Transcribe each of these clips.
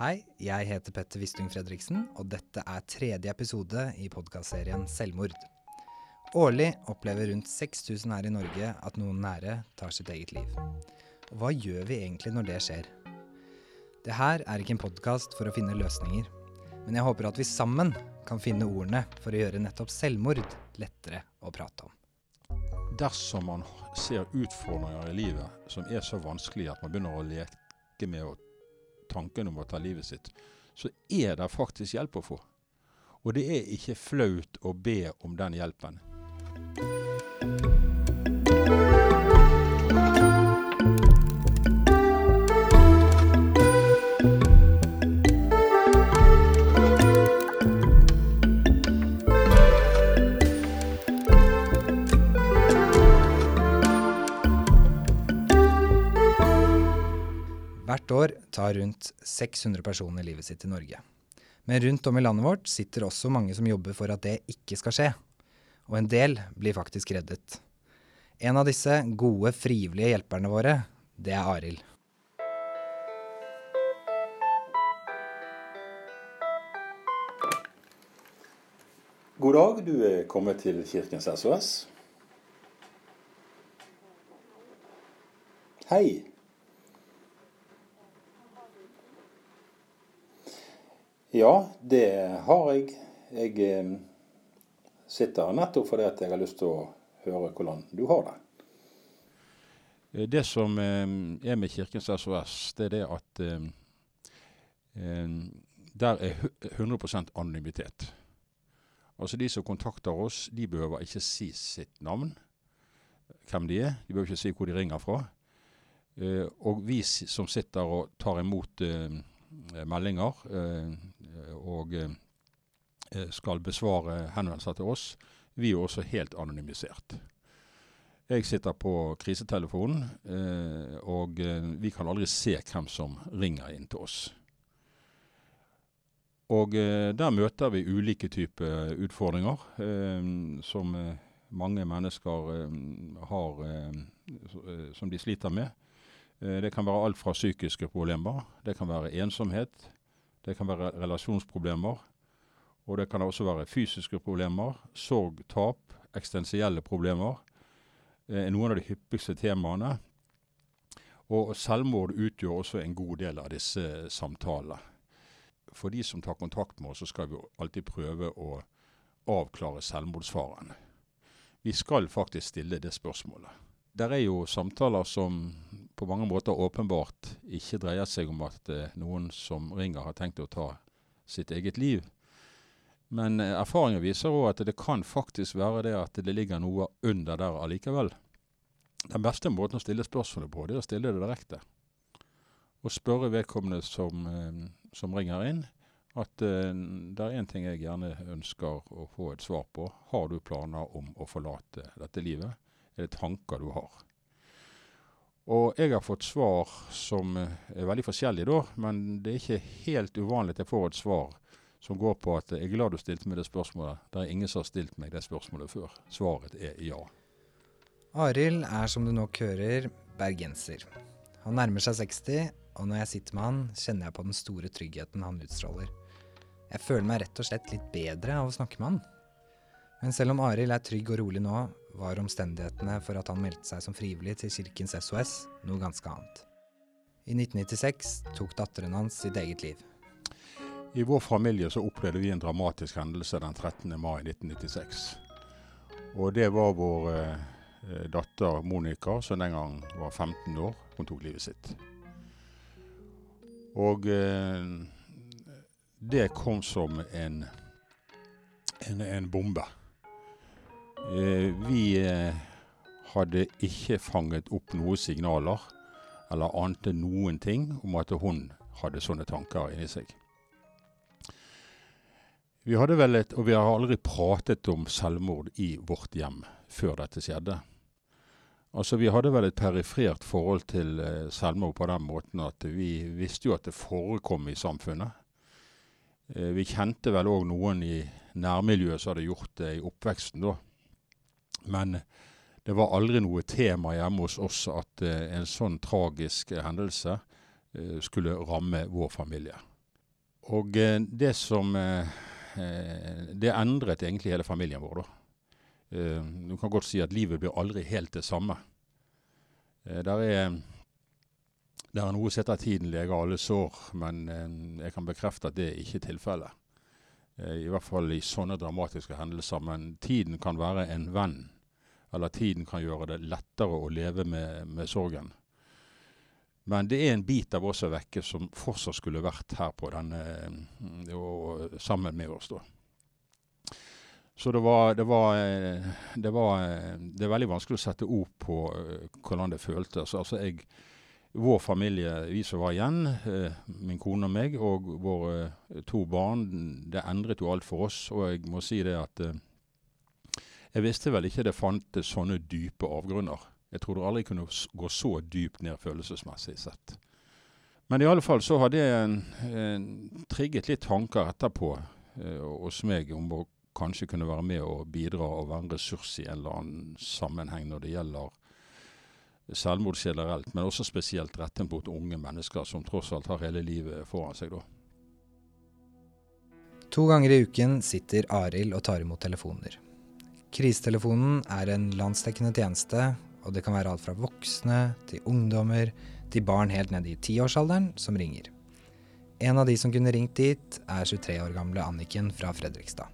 Hei, jeg heter Petter Wistung Fredriksen, og dette er tredje episode i podkastserien Selvmord. Årlig opplever rundt 6000 her i Norge at noen nære tar sitt eget liv. Og hva gjør vi egentlig når det skjer? Det her er ikke en podkast for å finne løsninger, men jeg håper at vi sammen kan finne ordene for å gjøre nettopp selvmord lettere å prate om. Dersom man ser utfordringer i livet som er så vanskelige at man begynner å leke med å tanken om å ta livet sitt, så er det faktisk hjelp å få. Og det er ikke flaut å be om den hjelpen. År tar rundt 600 personer livet sitt i Norge. Men rundt om i landet vårt sitter også mange som jobber for at det ikke skal skje. Og en del blir faktisk reddet. En av disse gode, frivillige hjelperne våre, det er Arild. God dag, du er kommet til Kirkens SOS. Hei. Ja, det har jeg. Jeg eh, sitter nettopp fordi jeg har lyst til å høre hvordan du har det. Eh, Det som eh, er med Kirkens SOS, det er det at der er 100% anonymitet. Altså De som kontakter oss, de behøver ikke si sitt navn, hvem de er. De behøver ikke si hvor de ringer fra. Og vi som sitter og tar imot meldinger og eh, skal besvare henvendelser til oss, vi er også helt anonymisert. Jeg sitter på krisetelefonen, eh, og eh, vi kan aldri se hvem som ringer inn til oss. Og der møter vi ulike typer utfordringer som mange mennesker har som de sliter med. Det kan være alt fra psykiske problemer, det kan være ensomhet, det kan være relasjonsproblemer, og det kan også være fysiske problemer, sorg, tap, eksistensielle problemer. Eh, er noen av de hyppigste temaene. Og selvmord utgjør også en god del av disse samtalene for de som tar kontakt med oss, så skal vi alltid prøve å avklare selvmordsfaren. Vi skal faktisk stille det spørsmålet. Der er jo samtaler som på mange måter åpenbart ikke dreier seg om at eh, noen som ringer har tenkt å ta sitt eget liv. Men erfaringen erfaringer viser òg at det kan faktisk være det at det ligger noe under der allikevel. Den beste måten å stille spørsmålet på, det er å stille det direkte og spørre vedkommende som, eh, som ringer inn, at eh, det er én ting jeg gjerne ønsker å få et svar på. Har du planer om å forlate dette livet? Er det tanker du har? Og jeg har fått svar som eh, er veldig forskjellige, da, men det er ikke helt uvanlig at jeg får et svar som går på at jeg er glad du stilte meg det spørsmålet. Det er ingen som har stilt meg det spørsmålet før. Svaret er ja. Arild er som du nok hører, bergenser. Han nærmer seg 60, og når jeg sitter med han, kjenner jeg på den store tryggheten han utstråler. Jeg føler meg rett og slett litt bedre av å snakke med han. Men selv om Arild er trygg og rolig nå, var omstendighetene for at han meldte seg som frivillig til Kirkens SOS noe ganske annet. I 1996 tok datteren hans sitt eget liv. I vår familie så opplevde vi en dramatisk hendelse den 13. mai 1996. Og det var vår eh, datter Monica, som den gang var 15 år. Hun tok livet sitt. Og eh, det kom som en, en, en bombe. Eh, vi eh, hadde ikke fanget opp noen signaler, eller ante noen ting om at hun hadde sånne tanker inni seg. Vi hadde vel et, og vi har aldri pratet om selvmord i vårt hjem før dette skjedde. Altså, Vi hadde vel et perifert forhold til eh, selvmord på den måten at vi visste jo at det forekom i samfunnet. Vi kjente vel òg noen i nærmiljøet som hadde gjort det i oppveksten da. Men det var aldri noe tema hjemme hos oss at eh, en sånn tragisk eh, hendelse eh, skulle ramme vår familie. Og eh, det som eh, Det endret egentlig hele familien vår, da. Du kan godt si at livet blir aldri helt det samme. Der er, der er noe som heter 'tiden leger alle sår', men jeg kan bekrefte at det er ikke tilfellet. I hvert fall i sånne dramatiske hendelser. Men tiden kan være en venn. Eller tiden kan gjøre det lettere å leve med, med sorgen. Men det er en bit av oss er vekke som fortsatt skulle vært her på denne, eh, og sammen med oss. da. Så det var, det var, eh, det var eh, Det er veldig vanskelig å sette ord på hvordan det føltes. Altså jeg, vår familie, vi som var igjen, min kone og meg, og våre to barn, det endret jo alt for oss. Og jeg må si det at jeg visste vel ikke det fantes sånne dype avgrunner. Jeg trodde aldri kunne gå så dypt ned følelsesmessig sett. Men i alle fall så hadde jeg en, en trigget litt tanker etterpå eh, hos meg om å kanskje kunne være med og bidra og være en ressurs i en eller annen sammenheng når det gjelder selvmord generelt, men også spesielt rettet mot unge mennesker som tross alt har hele livet foran seg, da. To ganger i uken sitter Arild og tar imot telefoner. Krisetelefonen er en landsdekkende tjeneste og det kan være alt fra voksne til ungdommer til barn helt ned i tiårsalderen som ringer. En av de som kunne ringt dit, er 23 år gamle Anniken fra Fredrikstad.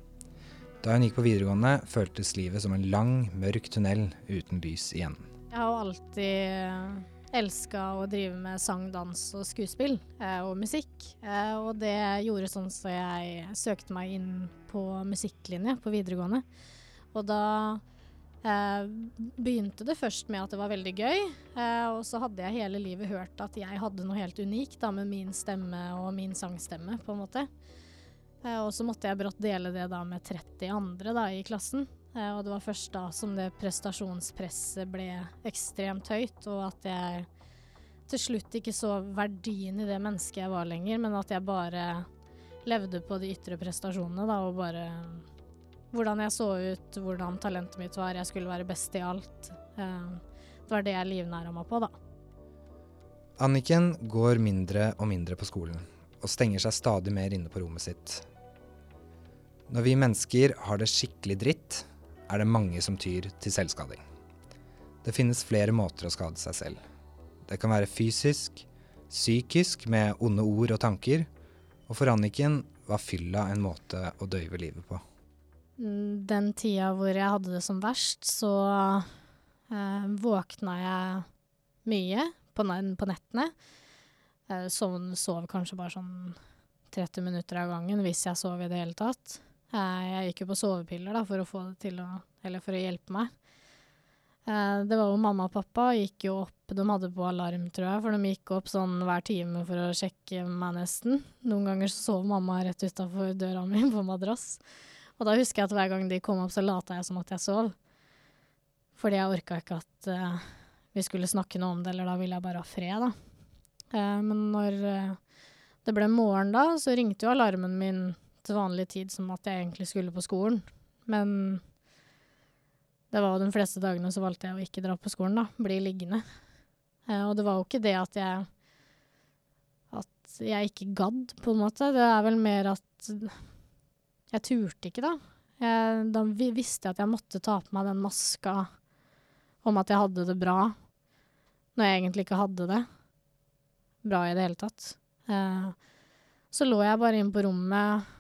Da hun gikk på videregående, føltes livet som en lang, mørk tunnel uten lys igjen. Jeg har alltid elska å drive med sang, dans og skuespill eh, og musikk. Eh, og det gjorde sånn så jeg søkte meg inn på musikklinje på videregående. Og da Eh, begynte det først med at det var veldig gøy, eh, og så hadde jeg hele livet hørt at jeg hadde noe helt unikt da, med min stemme og min sangstemme, på en måte. Eh, og så måtte jeg brått dele det da med 30 andre da, i klassen. Eh, og det var først da som det prestasjonspresset ble ekstremt høyt, og at jeg til slutt ikke så verdien i det mennesket jeg var lenger, men at jeg bare levde på de ytre prestasjonene da, og bare hvordan jeg så ut, hvordan talentet mitt var. Jeg skulle være best i alt. Eh, det var det jeg livnæra meg på, da. Anniken går mindre og mindre på skolen, og stenger seg stadig mer inne på rommet sitt. Når vi mennesker har det skikkelig dritt, er det mange som tyr til selvskading. Det finnes flere måter å skade seg selv. Det kan være fysisk, psykisk med onde ord og tanker, og for Anniken var fylla en måte å døyve livet på. Den tida hvor jeg hadde det som verst, så eh, våkna jeg mye på, på nettene. Jeg sov, sov, kanskje bare sånn 30 minutter av gangen, hvis jeg sov i det hele tatt. Eh, jeg gikk jo på sovepiller da, for å få det til å Eller for å hjelpe meg. Eh, det var jo mamma og pappa gikk jo opp De hadde på alarm, tror jeg, for de gikk opp sånn hver time for å sjekke meg nesten. Noen ganger så sov mamma rett utafor døra mi på madrass. Og da husker jeg at hver gang de kom opp, så lata jeg som at jeg sov. Fordi jeg orka ikke at uh, vi skulle snakke noe om det, eller da ville jeg bare ha fred, da. Uh, men når uh, det ble morgen da, så ringte jo alarmen min til vanlig tid som at jeg egentlig skulle på skolen. Men det var jo de fleste dagene så valgte jeg å ikke dra på skolen, da. Bli liggende. og det var jo ikke det at jeg At jeg ikke gadd, på en måte. Det er vel mer at jeg turte ikke, da. Jeg, da visste jeg at jeg måtte ta på meg den maska om at jeg hadde det bra, når jeg egentlig ikke hadde det bra i det hele tatt. Eh, så lå jeg bare inne på rommet.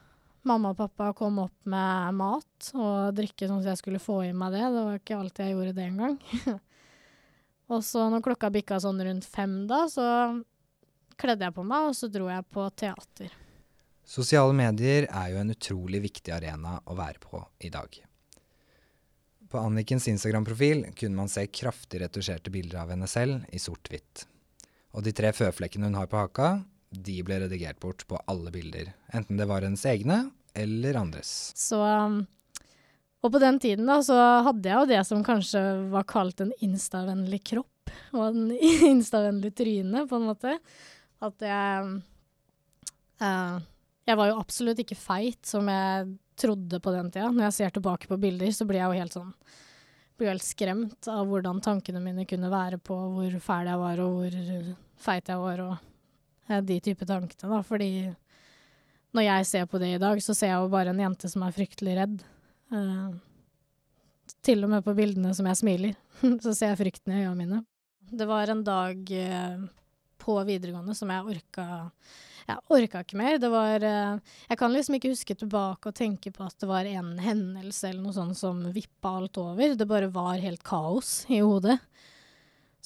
Mamma og pappa kom opp med mat og drikke sånn at jeg skulle få i meg det. Det var ikke alltid jeg gjorde det engang. og så når klokka bikka sånn rundt fem, da, så kledde jeg på meg, og så dro jeg på teater. Sosiale medier er jo en utrolig viktig arena å være på i dag. På Annikens Instagram-profil kunne man se kraftig retusjerte bilder av henne selv i sort-hvitt. Og de tre føflekkene hun har på haka, de ble redigert bort på alle bilder. Enten det var hennes egne eller andres. Så um, Og på den tiden da, så hadde jeg jo det som kanskje var kalt en instavennlig kropp. Og en instavennlig tryne, på en måte. At jeg uh, jeg var jo absolutt ikke feit, som jeg trodde på den tida. Når jeg ser tilbake på bilder, så blir jeg jo helt sånn blir helt skremt av hvordan tankene mine kunne være på hvor fæl jeg var, og hvor feit jeg var, og de type tankene, da. Fordi når jeg ser på det i dag, så ser jeg jo bare en jente som er fryktelig redd. Uh, til og med på bildene som jeg smiler, så ser jeg frykten i øynene mine. Det var en dag uh, på videregående som jeg orka Jeg orka ikke mer. Det var uh, Jeg kan liksom ikke huske tilbake og tenke på at det var en hendelse eller noe sånt som vippa alt over. Det bare var helt kaos i hodet.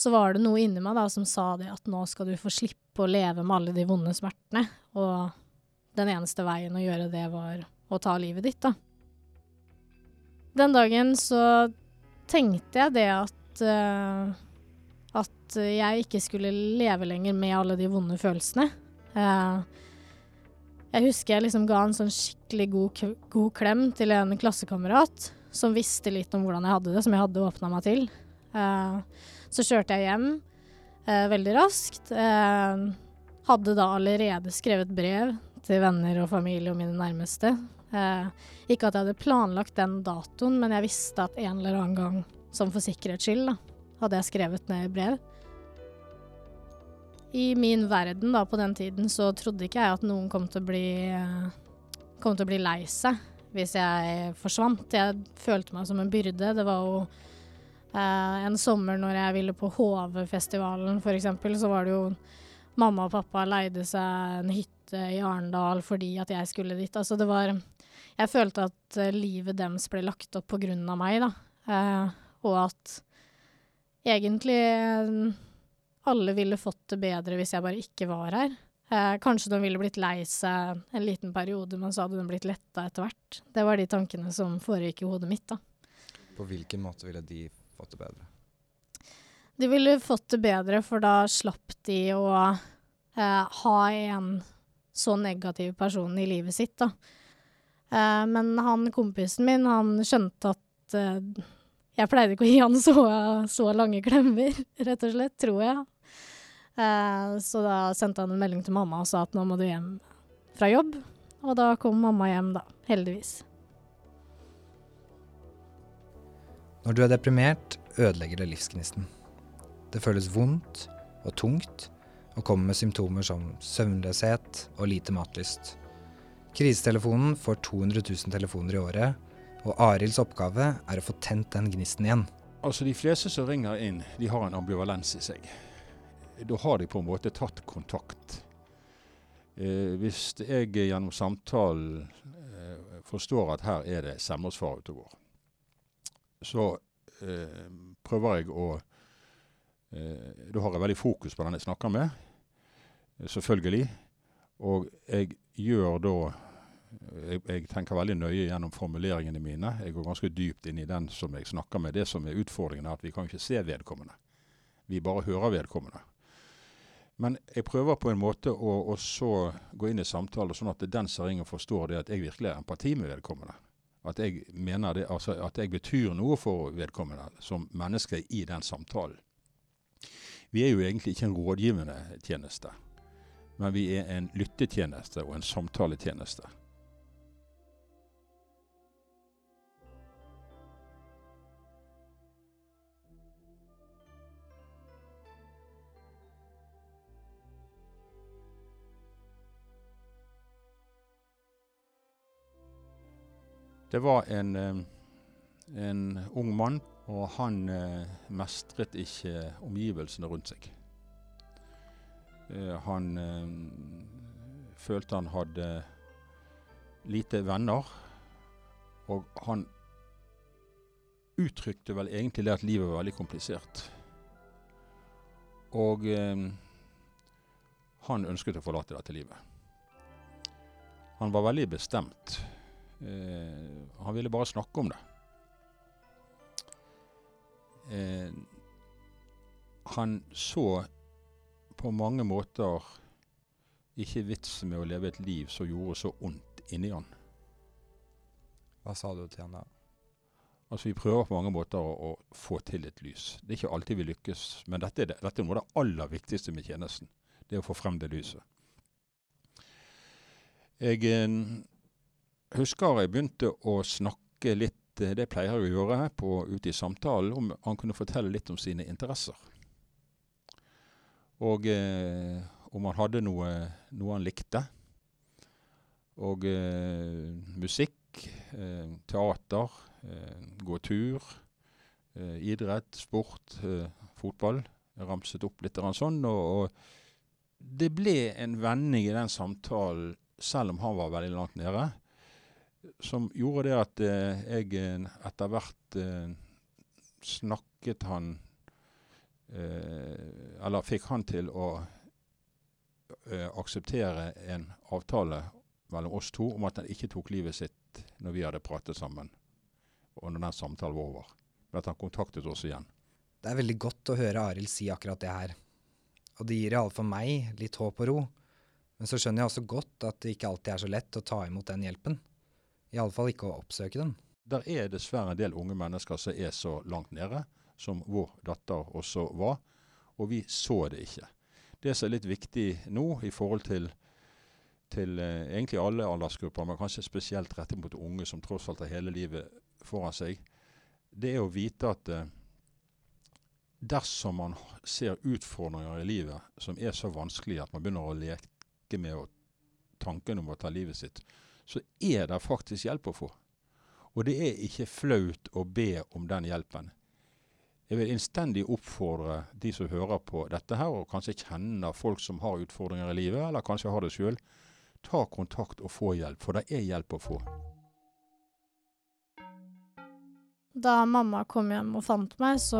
Så var det noe inni meg da som sa det at nå skal du få slippe å leve med alle de vonde smertene. Og den eneste veien å gjøre det var å ta livet ditt, da. Den dagen så tenkte jeg det at uh, At jeg ikke skulle leve lenger med alle de vonde følelsene. Uh, jeg husker jeg liksom ga en sånn skikkelig god, god, klem til en klassekamerat som visste litt om hvordan jeg hadde det, som jeg hadde åpna meg til. Uh, så kjørte jeg hjem veldig raskt. hadde da allerede skrevet brev til venner og familie og mine nærmeste. Eh, ikke at jeg hadde planlagt den datoen, men jeg visste at en eller annen gang, som for sikkerhets skyld, da, hadde jeg skrevet ned brev. I min verden da, på den tiden så trodde ikke jeg at noen kom til å bli, kom til å bli lei seg hvis jeg forsvant. Jeg følte meg som en byrde. Det var jo eh, en sommer når jeg ville på HV-festivalen f.eks., så var det jo mamma og pappa leide seg en hytte i Arendal fordi at jeg skulle dit. Altså det var Jeg følte at uh, livet deres ble lagt opp på grunn av meg, da. Eh, og at egentlig uh, alle ville fått det bedre hvis jeg bare ikke var her. kanskje de ville blitt lei seg en liten periode, men så hadde de blitt letta etter hvert. Det var de tankene som foregikk i hodet mitt, da. På hvilken måte ville de fått det bedre? De ville fått det bedre, for da slapp de å eh, ha en så negativ person i livet sitt, da. Eh, men han kompisen min, han skjønte at eh, jeg pleide ikke å gi han så, så, lange klemmer, rett og slett, tror jeg. Eh, så da sendte han en melding til mamma og sa at nå må du hjem fra jobb. Og da kom mamma hjem, da. Heldigvis. Når du er deprimert, ødelegger det livsgnisten. Det føles vondt og tungt og kommer med symptomer som søvnløshet og lite matlyst. Krisetelefonen får 200 000 telefoner i året, og Arilds oppgave er å få tent den gnisten igjen. Altså De fleste som ringer inn, de har en ambivalens i seg. Da har de på en måte tatt kontakt. Eh, hvis jeg gjennom samtalen eh, forstår at her er det selvmordsfare ute og går, så eh, prøver jeg å eh, Da har jeg veldig fokus på den jeg snakker med selvfølgelig. Og jeg gjør da jeg, jeg, tenker veldig nøye gjennom formuleringene mine. Jeg går ganske dypt inn i den som jeg snakker med. Det som er utfordringen, er at vi kan ikke se vedkommende. Vi bare hører vedkommende. Men jeg prøver på en måte å, å så gå inn i samtaler sånn at den som ringer, forstår det at jeg virkelig har empati med vedkommende. At jeg mener det, altså at jeg betyr noe for vedkommende som menneske i den samtalen. Vi er jo egentlig ikke en rådgivende tjeneste men vi er en lyttetjeneste og en samtaletjeneste. Det var en, eh, en, ung mann, og han eh, mestret ikke omgivelsene rundt seg. Eh, han eh, følte han hadde lite venner. Og han uttrykte vel egentlig det at livet var veldig komplisert. Og eh, han ønsket å forlate dette livet. Han var veldig bestemt. Eh, han ville bare snakke om det. Eh, han så på mange måter ikke vits med å leve et liv som gjorde så ondt inni han. Hva sa du til han da? Altså Vi prøver på mange måter å, å, få til et lys. Det er ikke alltid vi lykkes, men dette er, det, dette er noe av det aller viktigste med tjenesten. Det er å få frem det lyset. Jeg eh, husker jeg begynte å snakke litt, eh, det pleier jeg å gjøre på, ute i samtalen, om han kunne fortelle litt om sine interesser. Og eh, om han hadde noe, noe, han likte. Og eh, musikk, eh, teater, eh, gå tur, eh, idrett, sport, eh, fotball. Jeg ramset opp litt sånn. Og, og det ble en vending i den samtalen, selv om han var veldig langt nede, som gjorde det at jeg etter hvert snakket han Eller fikk han til å eh, akseptere en avtale mellom oss to om at han ikke tok livet sitt når vi hadde pratet sammen, og når den samtalen var over. Men at han kontaktet oss igjen. Det er veldig godt å høre Arild si akkurat det her. Og det gir iallfall meg litt håp og ro. Men så skjønner jeg også godt at det ikke alltid er så lett å ta imot den hjelpen. Iallfall ikke å oppsøke den. Der er dessverre en del unge mennesker som er så langt nede, som vår datter også var. Og vi så det ikke. Det som er litt viktig nå i forhold til, til eh, egentlig alle aldersgrupper, men kanskje spesielt rettet mot unge som tross alt har hele livet foran seg, det er å vite at eh, dersom man ser utfordringer i livet som er så vanskelige at man begynner å leke med tanken om å ta livet sitt, så er det faktisk hjelp å få. Og det er ikke flaut å be om den hjelpen. Jeg vil innstendig oppfordre de som hører på dette her, og kanskje kjenner folk som har utfordringer i livet, eller kanskje har det sjøl, ta kontakt og få hjelp, for det er hjelp å få. Da mamma kom hjem og fant meg, så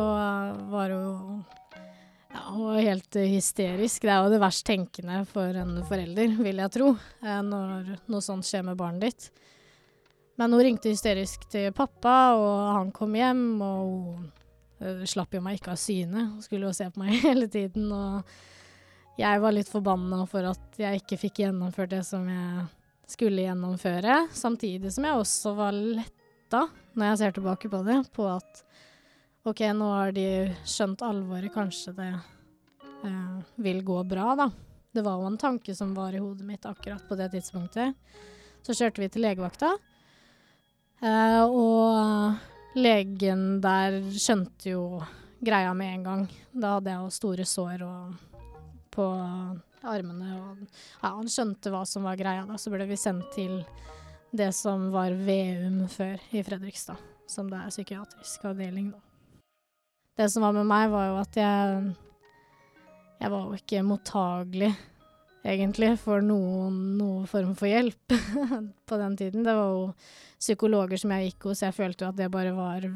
var hun ja, hun helt hysterisk. Det er jo det verst tenkende for en forelder, vil jeg tro, eh, når noe sånt skjer med barnet ditt. Men hun ringte hysterisk til pappa, og han kom hjem, og hun slapp jo meg ikke av syne. Skulle jo se på meg hele tiden, og jeg var litt forbanna for at jeg ikke fikk gjennomført det som jeg skulle gjennomføre. Samtidig som jeg også var letta, når jeg ser tilbake på det, på at OK, nå har de skjønt alvoret, kanskje det eh, vil gå bra, da. Det var jo en tanke som var i hodet mitt akkurat på det tidspunktet. Så kjørte vi til legevakta. Eh, og legen der skjønte jo greia med en gang. Da hadde jeg jo store sår på armene. Og ja, han skjønte hva som var greia. Da så ble vi sendt til det som var Veum før i Fredrikstad. Som det er psykiatrisk avdeling, da. Det som var med meg, var jo at jeg Jeg var jo ikke mottagelig, egentlig, for noen, noen form for hjelp på den tiden. Det var jo psykologer som jeg gikk hos, jeg følte jo at det bare var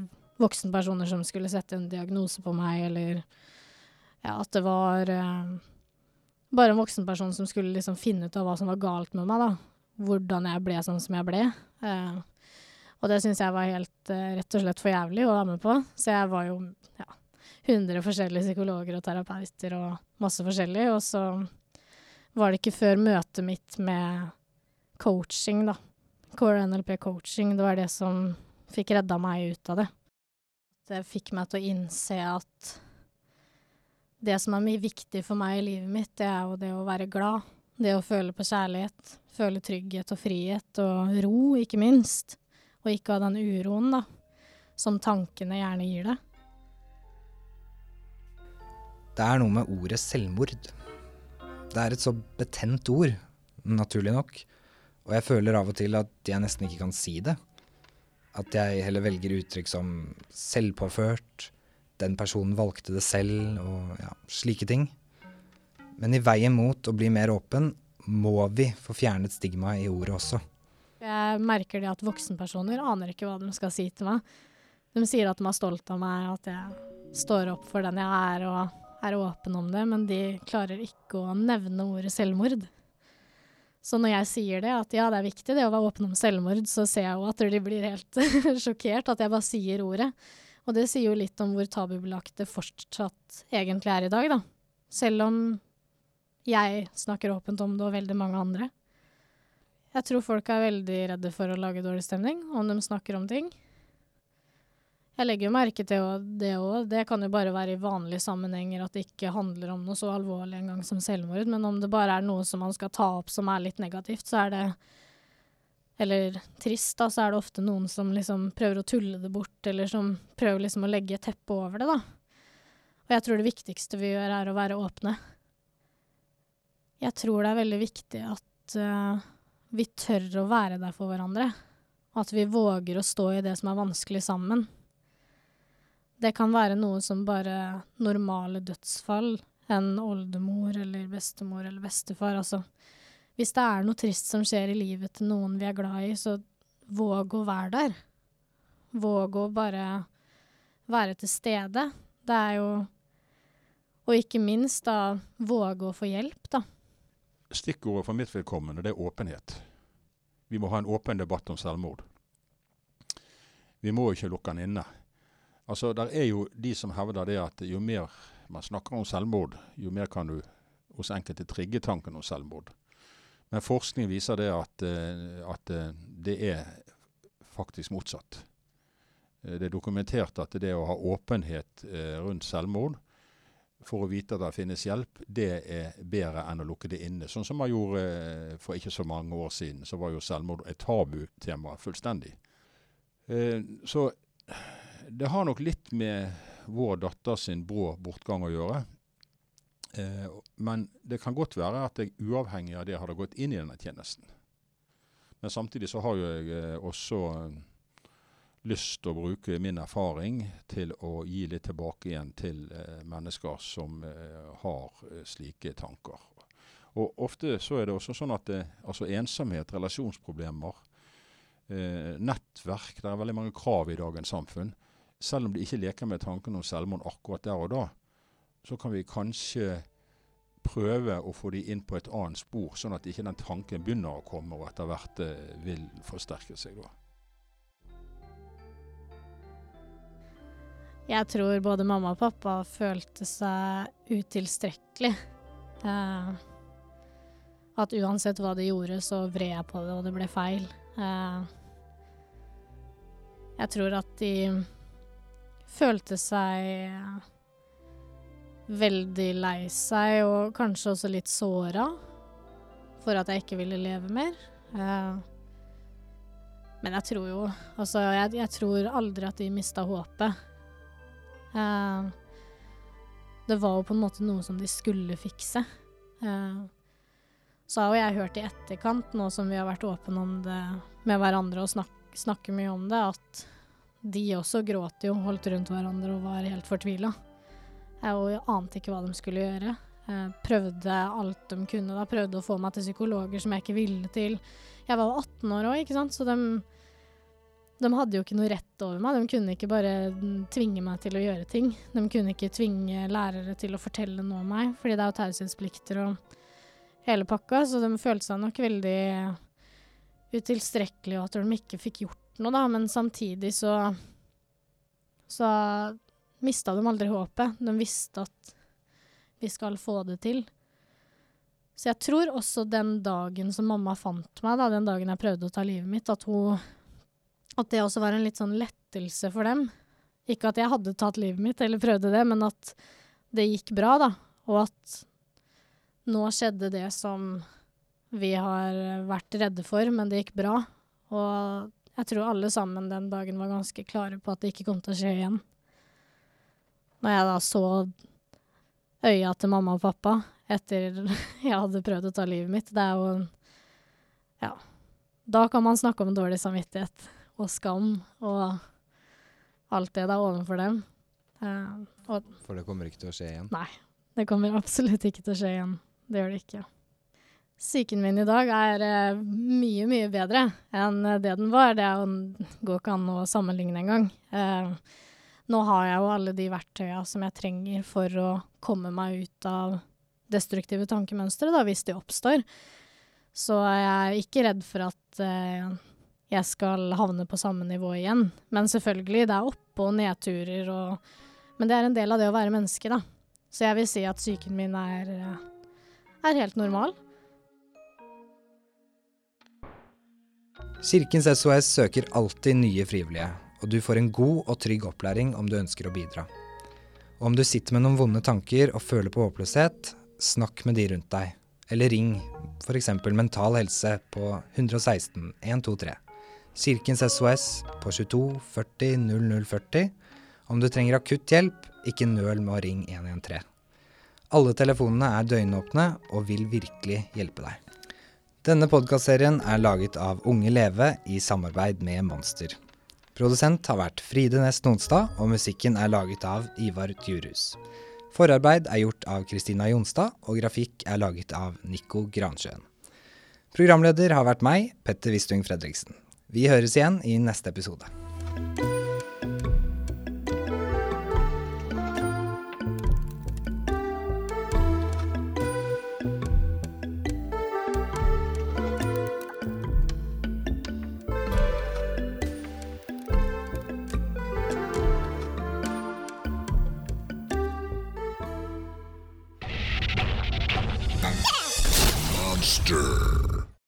voksenpersoner som skulle sette en diagnose på meg, eller ja, at det var eh, bare en voksenperson som skulle liksom finne ut av hva som var galt med meg, da. Hvordan jeg ble sånn som jeg ble. Eh, og det syns jeg var helt eh, rett og slett for jævlig å være med på. Så jeg var jo ja, 100 forskjellige psykologer og terapeuter og masse forskjellig. Og så var det ikke før møtet mitt med coaching, da. Core NLP coaching, det var det som fikk redda meg ut av det. Det fikk meg til å innse at det som er mye viktig for meg i livet mitt, det er jo det å være glad. Det å føle på kjærlighet, føle trygghet og frihet, og ro, ikke minst. Og ikke ha den uroen, da, som tankene gjerne gir deg. Det er noe med ordet selvmord. Det er et så betent ord, naturlig nok. Og jeg føler av og til at jeg nesten ikke kan si det. At jeg heller velger uttrykk som selvpåført, den personen valgte det selv, og ja, slike ting. Men i veien mot å bli mer åpen må vi få fjernet stigmaet i ordet også. Jeg merker det at voksenpersoner aner ikke hva de skal si til meg. De sier at de er stolt av meg, at jeg står opp for den jeg er og er åpen om det, men de klarer ikke å nevne ordet selvmord. Så når jeg sier det, at ja, det er viktig det å være åpen om selvmord, så ser jeg jo at de blir helt sjokkert at jeg bare sier ordet. Og det sier jo litt om hvor tabubelagt det fortsatt egentlig er i dag, da. Selv om jeg snakker åpent om det, og veldig mange andre. Jeg tror folk er veldig redde for å lage dårlig stemning om de snakker om ting. Jeg legger jo merke til det òg. Det kan jo bare være i vanlige sammenhenger at det ikke handler om noe så alvorlig engang som selvmord. Men om det bare er noe som man skal ta opp som er litt negativt, så er det Eller trist, da, så er det ofte noen som liksom prøver å tulle det bort, eller som prøver liksom å legge et teppe over det, da. Og jeg tror det viktigste vi gjør, er å være åpne. Jeg tror det er veldig viktig at uh, vi tør å være der for hverandre. At vi våger å stå i det som er vanskelig sammen. Det kan være noe som bare normale dødsfall, en oldemor eller bestemor eller bestefar. Altså, hvis det er noe trist som skjer i livet til noen vi er glad i, så våg å være der. Våg å bare være til stede. Det er jo Og ikke minst, da, våge å få hjelp, da. Stikkordet for mitt vedkommende det er åpenhet. Vi må ha en åpen debatt om selvmord. Vi må ikke lukke den inne. Altså, Der er jo de som hevder det at jo mer man snakker om selvmord, jo mer kan du hos enkelte trigge tanken om selvmord. Men forskning viser det at, eh, at eh, det er faktisk motsatt. Eh, det er dokumentert at det å ha åpenhet rundt selvmord for å vite at det finnes hjelp, det er bedre enn å lukke det inne. Sånn som man gjorde for ikke så mange år siden. Så var jo selvmord et tabutema fullstendig. Så det har nok litt med vår datter sin brå bortgang å gjøre. Eh, men det kan godt være at jeg uavhengig av det hadde gått inn i denne tjenesten. Men samtidig så har jo jeg eh, også eh, lyst til å bruke min erfaring til å gi litt tilbake igjen til eh, mennesker som eh, har eh, slike tanker. Og ofte så er det også sånn at altså ensomhet, relasjonsproblemer, nettverk Det er veldig mange krav i dagens samfunn. Selv om de ikke leker med tanken om selvmord akkurat der og da, så kan vi kanskje prøve å få de inn på et annet spor, sånn at ikke den tanken begynner å komme og etter hvert eh, vil forsterke seg. da. Jeg tror både mamma og pappa følte seg utilstrekkelig. Uh, at uansett hva de gjorde, så vred jeg på det, og det ble feil. Uh, jeg tror at de følte seg veldig lei seg, og kanskje også litt såra for at jeg ikke ville leve mer. Uh, men jeg tror jo Altså, jeg, jeg, tror aldri at de mista håpet. Uh, det var jo på en måte noe som de skulle fikse. Så har jo jeg hørt i etterkant, nå som vi har vært åpne om det med hverandre og snak, snakker mye om det, at de også gråt jo, holdt rundt hverandre og var helt fortvila. Og jeg ante ikke hva de skulle gjøre. Jeg prøvde alt de kunne. da, Prøvde å få meg til psykologer som jeg ikke ville til. Jeg var jo 18 år òg, ikke sant, så de, de hadde jo ikke noe rett over meg. De kunne ikke bare tvinge meg til å gjøre ting. De kunne ikke tvinge lærere til å fortelle noe om meg, fordi det er jo taushetsplikter og hele pakka, så de følte seg nok veldig utilstrekkelige, og at de ikke fikk gjort noe, da, men samtidig så så mista de aldri håpet. De visste at vi skal få det til. Så jeg tror også den dagen som mamma fant meg, da, den dagen jeg prøvde å ta livet mitt, at hun At det også var en litt sånn lettelse for dem. Ikke at jeg hadde tatt livet mitt eller prøvde det, men at det gikk bra, da. Og at nå skjedde det som vi har vært redde for, men det gikk bra. Og jeg tror alle sammen den dagen var ganske klare på at det ikke kom til å skje igjen. Når jeg da så øya til mamma og pappa etter jeg hadde prøvd å ta livet mitt, det er jo Ja. Da kan man snakke om dårlig samvittighet og skam og alt det der overfor dem. Uh, For det kommer ikke til å skje igjen? Nei. Det kommer absolutt ikke til å skje igjen. Det gjør det ikke. Psyken min i dag er uh, mye, mye bedre enn det den var. Det går ikke an å sammenligne engang. Uh, nå har jeg jo alle de verktøya som jeg trenger for å komme meg ut av destruktive tankemønstre, da, hvis de oppstår. Så jeg er ikke redd for at uh, jeg skal havne på samme nivå igjen. Men selvfølgelig, det er oppe- og nedturer og Men det er en del av det å være menneske, da. Så jeg vil si at psyken min er, er helt normal. Kirkens SOS søker alltid nye frivillige, og du får en god og trygg opplæring om du ønsker å bidra. Og om du sitter med noen vonde tanker og føler på håpløshet, snakk med de rundt deg. Eller ring f.eks. Mental Helse på 116 123. Kirkens SOS på 22 40 0040. Om du trenger akutt hjelp, ikke nøl med å ringe 113. Alle telefonene er døgnåpne og vil virkelig hjelpe deg. Denne podkastserien er laget av Unge Leve i samarbeid med Monster. Produsent har vært Fride Næss Nonstad, og musikken er laget av Ivar Djurhus. Forarbeid er gjort av Kristina Jonstad, og grafikk er laget av Nico Gransjøen. Programleder har vært meg, Petter Wistung Fredriksen. Vi høres igjen i neste episode.